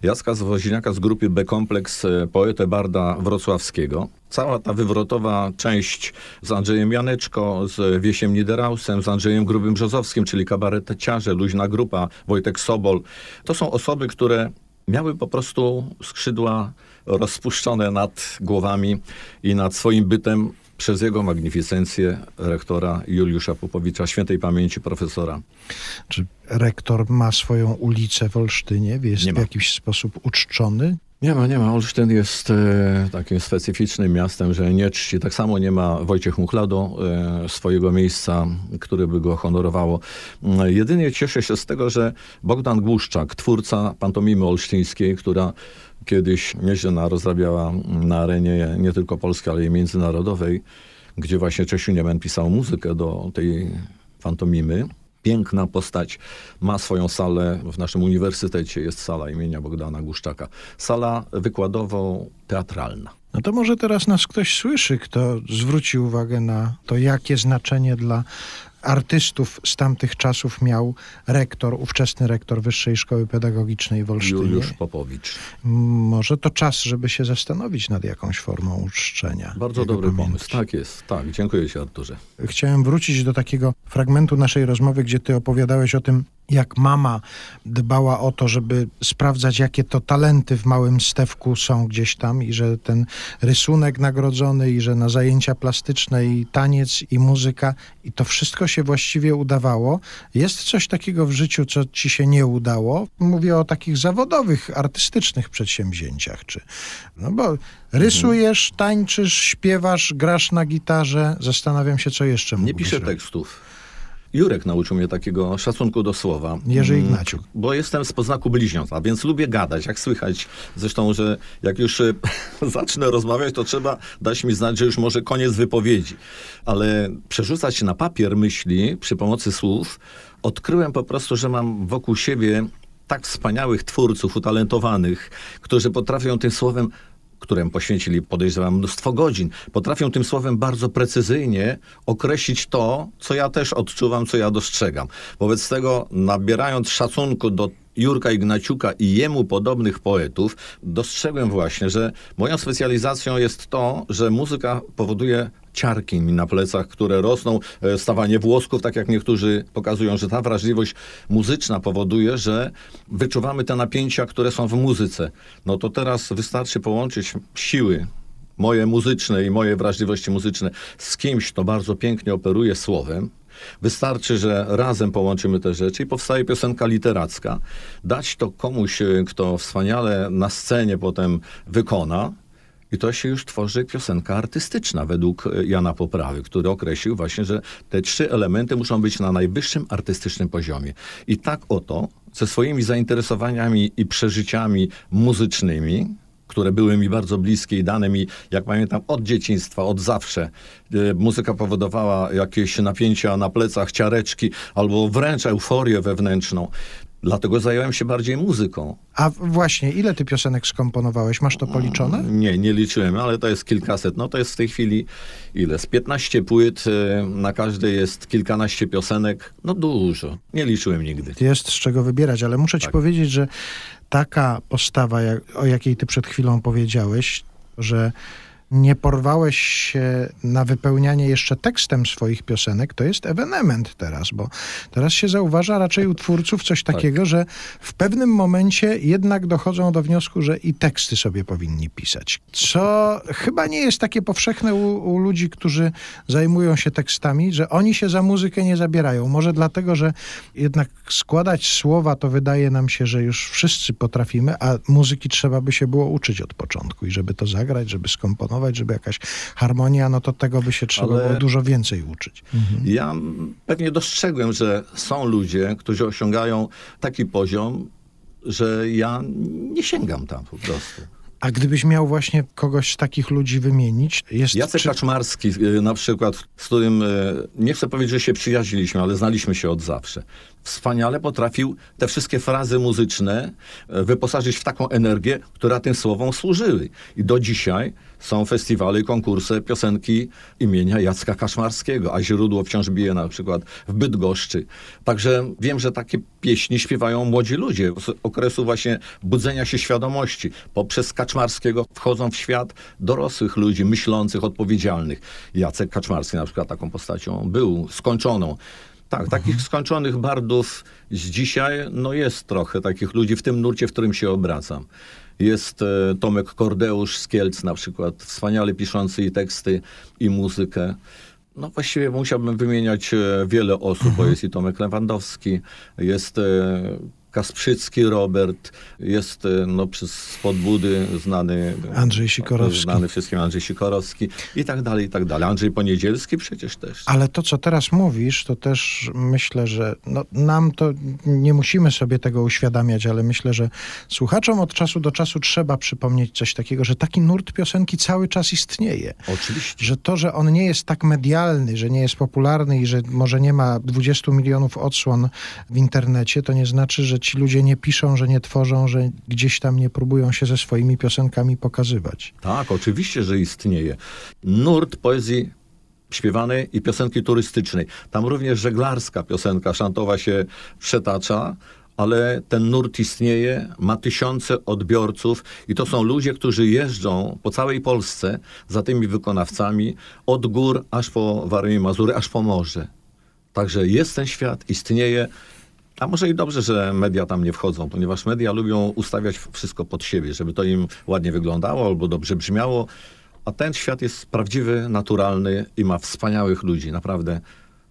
Jacka Zwoźniaka z grupy B-Kompleks, e, poetę Barda Wrocławskiego. Cała ta wywrotowa część z Andrzejem Janeczko, z Wiesiem Niederausem, z Andrzejem Grubym Brzozowskim, czyli kabareteciarze, luźna grupa, Wojtek Sobol. To są osoby, które miały po prostu skrzydła rozpuszczone nad głowami i nad swoim bytem przez jego magnificencję rektora Juliusza Popowicza, świętej pamięci profesora. Czy rektor ma swoją ulicę w Olsztynie? Jest w jakiś sposób uczczony? Nie ma, nie ma. Olsztyn jest e, takim specyficznym miastem, że nie czci. Tak samo nie ma Wojciech Muchlado e, swojego miejsca, które by go honorowało. E, jedynie cieszę się z tego, że Bogdan Głuszczak, twórca pantomimy olsztyńskiej, która kiedyś nieźle rozrabiała na arenie nie tylko polskiej, ale i międzynarodowej, gdzie właśnie Czesiu Niemen pisał muzykę do tej Fantomimy. Piękna postać, ma swoją salę w naszym uniwersytecie, jest sala imienia Bogdana Guszczaka. Sala wykładowo-teatralna. No to może teraz nas ktoś słyszy, kto zwróci uwagę na to, jakie znaczenie dla artystów z tamtych czasów miał rektor, ówczesny rektor Wyższej Szkoły Pedagogicznej w Olsztynie. Juliusz Popowicz. Może to czas, żeby się zastanowić nad jakąś formą uczczenia. Bardzo dobry pamięci. pomysł. Tak jest. Tak, dziękuję Ci Arturze. Chciałem wrócić do takiego fragmentu naszej rozmowy, gdzie ty opowiadałeś o tym, jak mama dbała o to, żeby sprawdzać, jakie to talenty w małym stewku są gdzieś tam i że ten rysunek nagrodzony i że na zajęcia plastyczne i taniec i muzyka i to wszystko się właściwie udawało. Jest coś takiego w życiu, co ci się nie udało? Mówię o takich zawodowych, artystycznych przedsięwzięciach, czy no bo rysujesz, tańczysz, śpiewasz, grasz na gitarze. Zastanawiam się, co jeszcze Nie piszę robić. tekstów. Jurek nauczył mnie takiego szacunku do słowa. Jerzy Mm, Ignaciuk. Bo jestem z poznaku bliźniąca, więc lubię gadać, jak słychać. Zresztą, że jak już e, zacznę rozmawiać, to trzeba dać mi znać, że już może koniec wypowiedzi. Ale przerzucać na papier myśli przy pomocy słów, odkryłem po prostu, że mam wokół siebie tak wspaniałych twórców, utalentowanych, którzy potrafią tym słowem którym poświęcili, podejrzewam, mnóstwo godzin, potrafią tym słowem bardzo precyzyjnie określić to, co ja też odczuwam, co ja dostrzegam. Wobec tego, nabierając szacunku do Jurka Ignaciuka i jemu podobnych poetów, dostrzegłem właśnie, że moją specjalizacją jest to, że muzyka powoduje ciarki mi na plecach, które rosną, e, stawanie włosków, tak jak niektórzy pokazują, że ta wrażliwość muzyczna powoduje, że wyczuwamy te napięcia, które są w muzyce. No to teraz wystarczy połączyć siły moje muzyczne i moje wrażliwości muzyczne z kimś, kto bardzo pięknie operuje słowem. Wystarczy, że razem połączymy te rzeczy i powstaje piosenka literacka. Dać to komuś, e, kto wspaniale na scenie potem wykona, i to się już tworzy piosenka artystyczna według e, Jana Poprawy, który określił właśnie, że te trzy elementy muszą być na najwyższym artystycznym poziomie. I tak oto ze swoimi zainteresowaniami i przeżyciami muzycznymi, które były mi bardzo bliskie i dane mi, jak pamiętam, od dzieciństwa, od zawsze. E, Muzyka powodowała jakieś napięcia na plecach, ciareczki, albo wręcz euforię wewnętrzną. Dlatego zająłem się bardziej muzyką. A właśnie, ile ty piosenek skomponowałeś? Masz to policzone? Nie, nie liczyłem, ale to jest kilkaset. No to jest w tej chwili ile? Z 15 płyt, e, na każdej jest kilkanaście piosenek. No dużo. Nie liczyłem nigdy. Jest z czego wybierać, ale muszę ci Tak. powiedzieć, że taka postawa, jak, o jakiej ty przed chwilą powiedziałeś, że nie porwałeś się na wypełnianie jeszcze tekstem swoich piosenek, to jest ewenement teraz, bo teraz się zauważa raczej u twórców coś Tak. takiego, że w pewnym momencie jednak dochodzą do wniosku, że i teksty sobie powinni pisać. Co chyba nie jest takie powszechne u, u ludzi, którzy zajmują się tekstami, że oni się za muzykę nie zabierają. Może dlatego, że jednak składać słowa to wydaje nam się, że już wszyscy potrafimy, a muzyki trzeba by się było uczyć od początku i żeby to zagrać, żeby skomponować, żeby jakaś harmonia, no to tego by się trzeba Ale- było dużo więcej uczyć. Ja mm, pewnie dostrzegłem, że są ludzie, którzy osiągają taki poziom, że ja nie sięgam tam po prostu. A gdybyś miał właśnie kogoś z takich ludzi wymienić, jest... Jacek czy- Kaczmarski y, na przykład, z którym y, nie chcę powiedzieć, że się przyjaźniliśmy, ale znaliśmy się od zawsze. Wspaniale potrafił te wszystkie frazy muzyczne y, wyposażyć w taką energię, która tym słowom służyły. I do dzisiaj są festiwale i konkursy piosenki imienia Jacka Kaszmarskiego, a źródło wciąż bije na przykład w Bydgoszczy. Także wiem, że takie pieśni śpiewają młodzi ludzie z okresu właśnie budzenia się świadomości. Poprzez Kaczmarskiego wchodzą w świat dorosłych ludzi, myślących, odpowiedzialnych. Jacek Kaczmarski na przykład taką postacią był, skończoną. Tak, takich skończonych bardów z dzisiaj, no jest trochę takich ludzi w tym nurcie, w którym się obracam. Jest e, Tomek Kordeusz z Kielc na przykład, wspaniale piszący i teksty, i muzykę. No właściwie musiałbym wymieniać e, wiele osób, bo jest i Tomek Lewandowski, jest e, Kasprzycki Robert, jest e, no, przez spod Budy znany Andrzej Sikorowski. Znany wszystkim Andrzej Sikorowski i tak dalej, i tak dalej. Andrzej Poniedzielski przecież też. Ale to, co teraz mówisz, to też myślę, że no, nam to nie musimy sobie tego uświadamiać, ale myślę, że słuchaczom od czasu do czasu trzeba przypomnieć coś takiego, że taki nurt piosenki cały czas istnieje. Oczywiście. Że to, że on nie jest tak medialny, że nie jest popularny i że może nie ma 20 milionów odsłon w internecie, to nie znaczy, że ci ludzie nie piszą, że nie tworzą, że gdzieś tam nie próbują się ze swoimi piosenkami pokazywać. Tak, oczywiście, że istnieje. Nurt poezji śpiewanej i piosenki turystycznej. Tam również żeglarska piosenka szantowa się przetacza, ale ten nurt istnieje, ma tysiące odbiorców i to są ludzie, którzy jeżdżą po całej Polsce za tymi wykonawcami od gór aż po Warmię Mazury, aż po morze. Także jest ten świat, istnieje. A może i dobrze, że media tam nie wchodzą, ponieważ media lubią ustawiać wszystko pod siebie, żeby to im ładnie wyglądało albo dobrze brzmiało. A ten świat jest prawdziwy, naturalny i ma wspaniałych ludzi, naprawdę.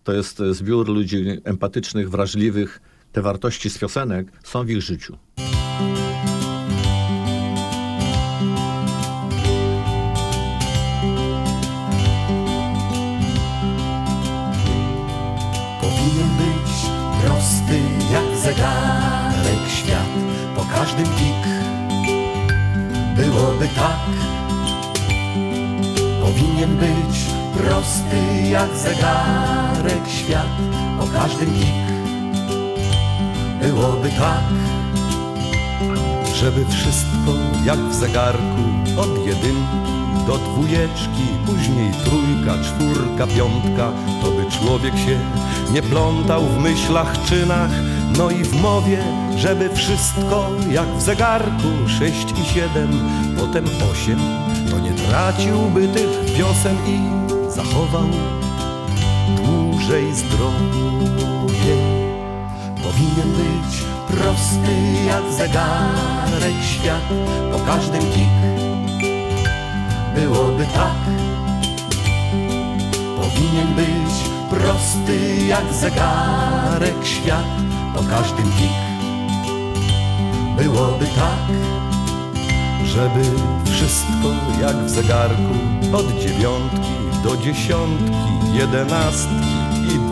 To jest zbiór ludzi empatycznych, wrażliwych. Te wartości z piosenek są w ich życiu. Byłoby tak. Powinien być prosty jak zegarek świat Po każdym pik byłoby tak Żeby wszystko jak w zegarku Od jedynki do dwójeczki Później trójka, czwórka, piątka. To by człowiek się nie plątał w myślach, czynach. No i w mowie, żeby wszystko jak w zegarku. Sześć i siedem, potem osiem. To nie traciłby tych wiosen i zachował dłużej zdrowie Powinien być prosty jak zegarek świat. Po każdym pik byłoby tak. Powinien być prosty jak zegarek świat Po każdym pik byłoby tak Żeby wszystko jak w zegarku Od dziewiątki do dziesiątki, jedenastki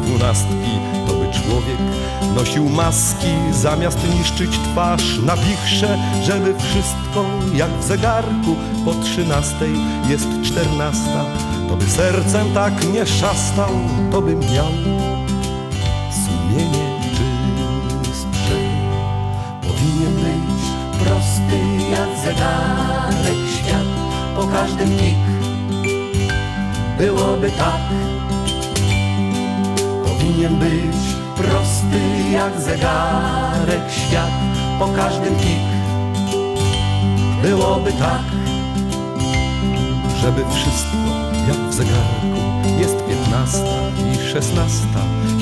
dwunastki. To by człowiek nosił maski Zamiast niszczyć twarz na wichrze Żeby wszystko jak w zegarku. Po trzynastej jest czternasta. To by sercem tak nie szastał To by miał sumienie czystsze Powinien być prosty jak zegarek świat. Po każdym pik byłoby tak Powinien być prosty jak zegarek świat. Po każdym pik byłoby tak Żeby wszystko jak w zegarku Jest piętnasta i szesnasta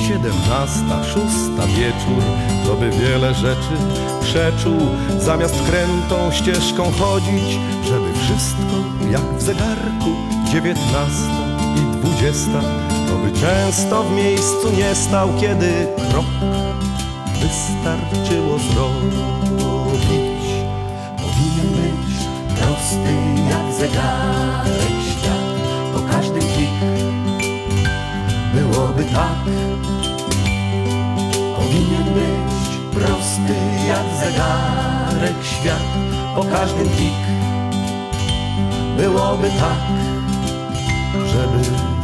Siedemnasta, szósta wieczór. To by wiele rzeczy przeczuł Zamiast krętą ścieżką chodzić Żeby wszystko jak w zegarku Dziewiętnasta i dwudziesta by często w miejscu nie stał Kiedy krok wystarczyło zrobić. Powinien być prosty jak zegarek świat Po każdym pik byłoby tak. Powinien być prosty jak zegarek świat Po każdym pik byłoby tak Żeby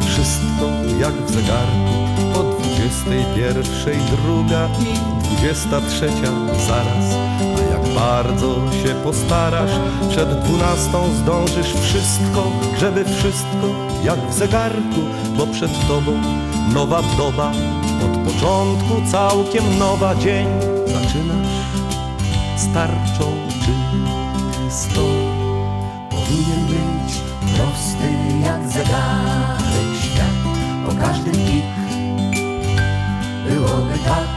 jak w zegarku. Po dwudziestej pierwszej druga i dwudziesta trzecia zaraz. A jak bardzo się postarasz Przed dwunastą zdążysz wszystko Żeby wszystko jak w zegarku. Bo przed tobą nowa doba Od początku całkiem nowa dzień. Zaczynasz starczą czystą Powinien być prosty jak zegarek każdym pik byłoby tak.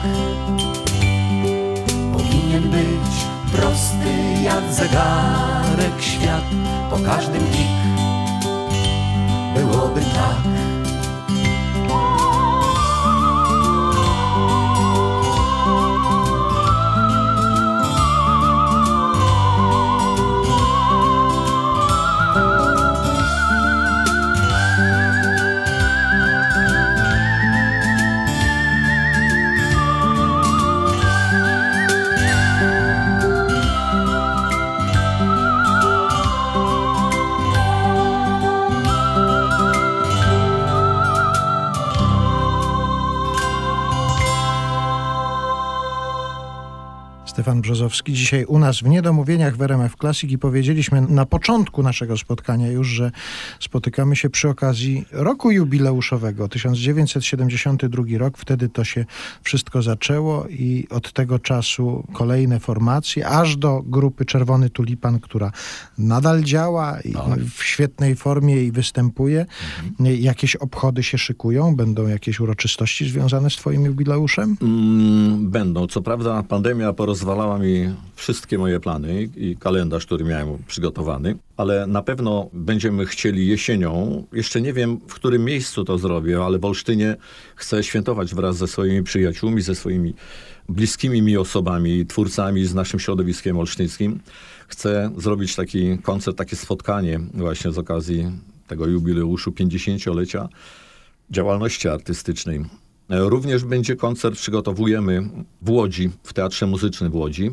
Powinien być prosty jak zegarek świat Po każdym pik byłoby tak Stefan Brzozowski. Dzisiaj u nas w Niedomówieniach w RMF Classic i powiedzieliśmy na początku naszego spotkania już, że spotykamy się przy okazji roku jubileuszowego, 1972 rok. Wtedy to się wszystko zaczęło i od tego czasu kolejne formacje, aż do grupy Czerwony Tulipan, która nadal działa i w świetnej formie i występuje. Jakieś obchody się szykują? Będą jakieś uroczystości związane z twoim jubileuszem? Mm, będą. Co prawda pandemia porozwalała mi wszystkie moje plany i kalendarz, który miałem przygotowany, ale na pewno będziemy chcieli jesienią, jeszcze nie wiem w którym miejscu to zrobię, ale w Olsztynie chcę świętować wraz ze swoimi przyjaciółmi, ze swoimi bliskimi mi osobami, twórcami z naszym środowiskiem olsztyńskim. Chcę zrobić taki koncert, takie spotkanie właśnie z okazji tego jubileuszu 50-lecia działalności artystycznej. Również będzie koncert, przygotowujemy w Łodzi, w Teatrze Muzycznym w Łodzi.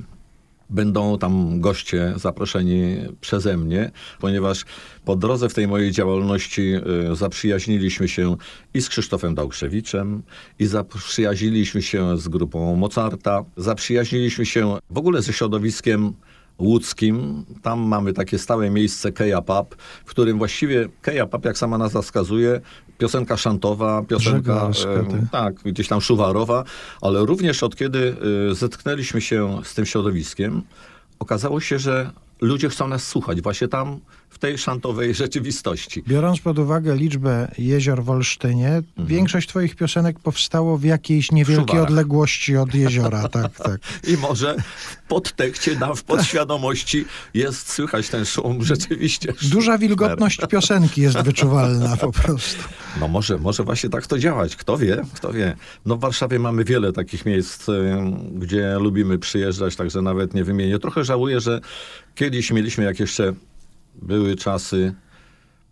Będą tam goście zaproszeni przeze mnie, ponieważ po drodze w tej mojej działalności y, zaprzyjaźniliśmy się i z Krzysztofem Dałkrzewiczem, i zaprzyjaźniliśmy się z grupą Mozarta, zaprzyjaźniliśmy się w ogóle ze środowiskiem łódzkim. Tam mamy takie stałe miejsce Keja Pub, w którym właściwie Keja Pub, jak sama nazwa wskazuje, piosenka szantowa, piosenka e, tak. gdzieś tam szuwarowa, ale również od kiedy y, zetknęliśmy się z tym środowiskiem, okazało się, że ludzie chcą nas słuchać właśnie tam, w tej szantowej rzeczywistości. Biorąc pod uwagę liczbę jezior w Olsztynie, większość twoich piosenek powstało w jakiejś niewielkiej Szuwarach. odległości od jeziora. Tak, tak. I może w podtekście, w podświadomości jest słychać ten szum rzeczywiście. Duża wilgotność piosenki jest wyczuwalna po prostu. No może, może właśnie tak to działać. Kto wie, kto wie. No w Warszawie mamy wiele takich miejsc, y, gdzie lubimy przyjeżdżać, także nawet nie wymienię. Trochę żałuję, że kiedyś mieliśmy, jak jeszcze były czasy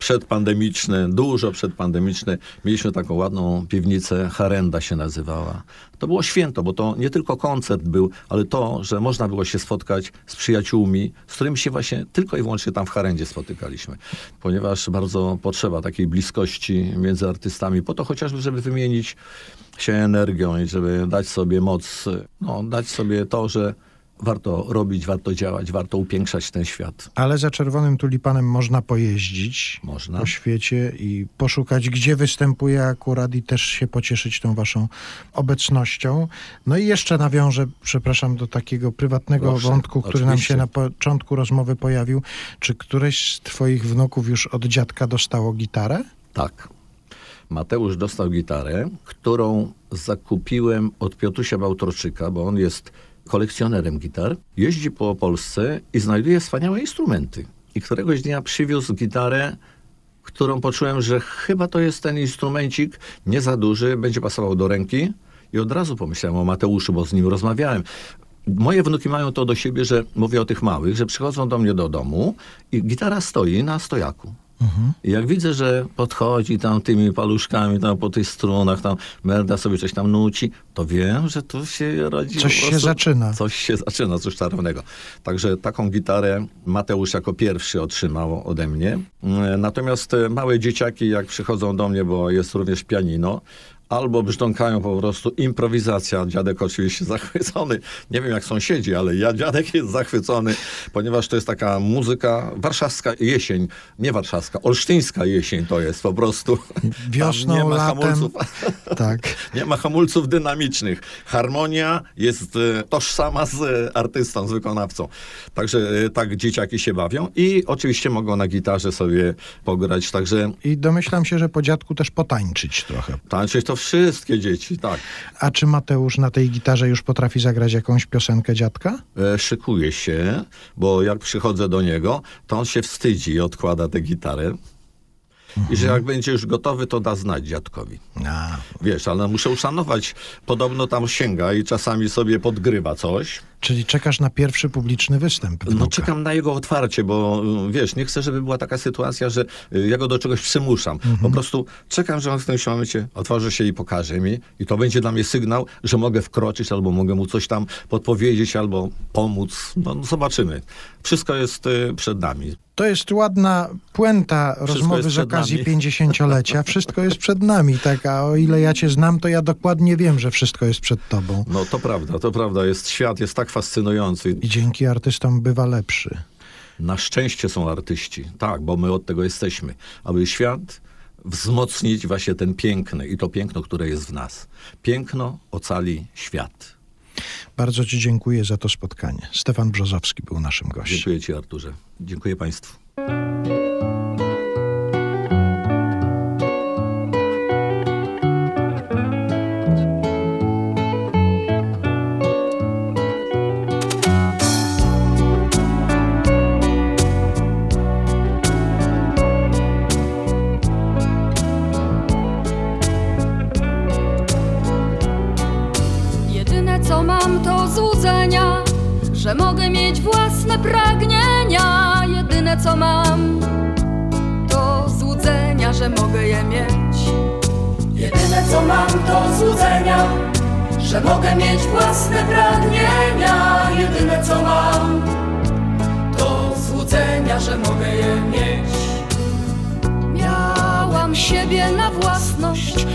przedpandemiczne, dużo przedpandemiczne, mieliśmy taką ładną piwnicę, Harenda się nazywała. To było święto, bo to nie tylko koncert był, ale to, że można było się spotkać z przyjaciółmi, z którymi się właśnie tylko i wyłącznie tam w Harendzie spotykaliśmy. Ponieważ bardzo potrzeba takiej bliskości między artystami, po to chociażby, żeby wymienić się energią i żeby dać sobie moc, no, dać sobie to, że warto robić, warto działać, warto upiększać ten świat. Ale za czerwonym tulipanem można pojeździć Można. po świecie i poszukać, gdzie występuje akurat i też się pocieszyć tą waszą obecnością. No i jeszcze nawiążę, przepraszam, do takiego prywatnego Proszę, wątku, który nam oczywiście. się na początku rozmowy pojawił. Czy któreś z twoich wnuków już od dziadka dostało gitarę? Tak. Mateusz dostał gitarę, którą zakupiłem od Piotrusia Bałtorczyka, bo on jest kolekcjonerem gitar. Jeździ po Polsce i znajduje wspaniałe instrumenty. I któregoś dnia przywiózł gitarę, którą poczułem, że chyba to jest ten instrumencik, nie za duży, będzie pasował do ręki. I od razu pomyślałem o Mateuszu, bo z nim rozmawiałem. Moje wnuki mają to do siebie, że mówię o tych małych, że przychodzą do mnie do domu i gitara stoi na stojaku. I jak widzę, że podchodzi tam tymi paluszkami tam po tych strunach, tam merda sobie coś tam nuci, to wiem, że tu się rodzi Coś się zaczyna. Coś się zaczyna, coś czarnego. Także taką gitarę Mateusz jako pierwszy otrzymał ode mnie. Mm, Natomiast e, małe dzieciaki, jak przychodzą do mnie, bo jest również pianino, albo brzdąkają po prostu improwizacja. Dziadek oczywiście zachwycony. Nie wiem jak sąsiedzi, ale ja dziadek jest zachwycony, ponieważ to jest taka muzyka warszawska jesień, nie warszawska, olsztyńska jesień to jest po prostu. Tam Wiosną, nie ma latem. hamulców. Tak. Nie ma hamulców dynamicznych. Harmonia jest e, tożsama z e, artystą, z wykonawcą. Także e, tak dzieciaki się bawią i oczywiście mogą na gitarze sobie pograć. Także I domyślam się, że po dziadku też potańczyć trochę. tańczyć to wszystkie dzieci, tak. A czy Mateusz na tej gitarze już potrafi zagrać jakąś piosenkę dziadka? E, Szykuje się, bo jak przychodzę do niego, to on się wstydzi i odkłada tę gitarę. I że jak będzie już gotowy, to da znać dziadkowi. A, Wiesz, ale muszę uszanować. Podobno tam sięga i czasami sobie podgrywa coś. Czyli czekasz na pierwszy publiczny występ. No wnuka. czekam na jego otwarcie, bo y, wiesz, nie chcę, żeby była taka sytuacja, że y, ja go do czegoś przymuszam. Po prostu czekam, że on w tym momencie otworzy się i pokaże mi i to będzie dla mnie sygnał, że mogę wkroczyć albo mogę mu coś tam podpowiedzieć albo pomóc. No, no zobaczymy. Wszystko jest y, przed nami. To jest ładna puenta rozmowy z okazji nami. 50-lecia. Wszystko jest przed nami, tak, a o ile ja cię znam, to ja dokładnie wiem, że wszystko jest przed tobą. No to prawda, to prawda. Jest, świat jest tak tak fascynujący. I dzięki artystom bywa lepszy. Na szczęście są artyści, tak, bo my od tego jesteśmy, aby świat wzmocnić właśnie ten piękny i to piękno, które jest w nas. Piękno ocali świat. Bardzo Ci dziękuję za to spotkanie. Stefan Brzozowski był naszym gościem. Dziękuję Ci, Arturze. Dziękuję Państwu. Własne pragnienia. Jedyne co mam to złudzenia, że mogę je mieć. Jedyne co mam to złudzenia, że mogę mieć własne pragnienia. Jedyne co mam to złudzenia, że mogę je mieć. Miałam siebie na własność,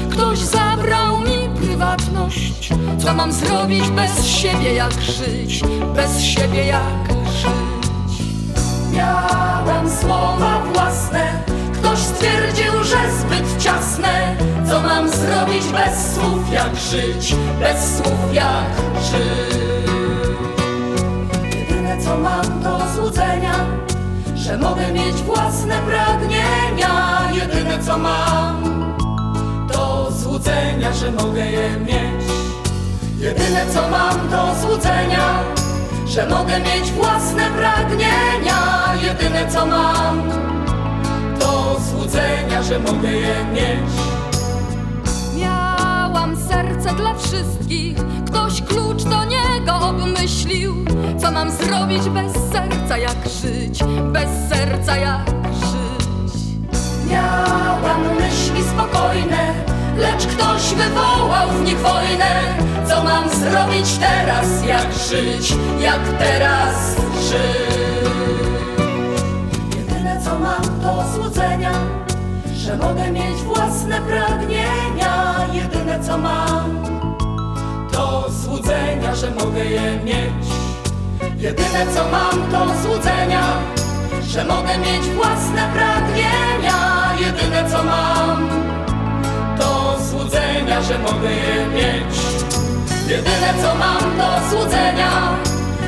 Co mam zrobić bez siebie, jak żyć? Bez siebie, jak żyć? Miałam słowa własne, ktoś stwierdził, że zbyt ciasne. Co mam zrobić bez słów, jak żyć? Bez słów, jak żyć? Jedyne co mam to złudzenia, że mogę mieć własne pragnienia. Jedyne co mam złudzenia, że mogę je mieć. Jedyne co mam to złudzenia, że mogę mieć własne pragnienia. Jedyne co mam to złudzenia, że mogę je mieć. Miałam serce dla wszystkich, ktoś klucz do niego obmyślił. Co mam zrobić bez serca, jak żyć? Bez serca, jak żyć? Miałam myśli spokojne, lecz ktoś wywołał w nich wojnę. Co mam zrobić teraz, jak żyć, jak teraz żyć? Jedyne co mam to złudzenia, że mogę mieć własne pragnienia. Jedyne co mam to złudzenia, że mogę je mieć. Jedyne co mam to złudzenia, że mogę mieć własne pragnienia. Jedyne co mam że mogę je mieć. Jedyne co mam to złudzenia,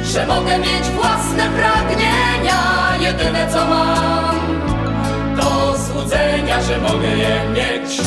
że mogę mieć własne pragnienia. Jedyne co mam to złudzenia, że mogę je mieć.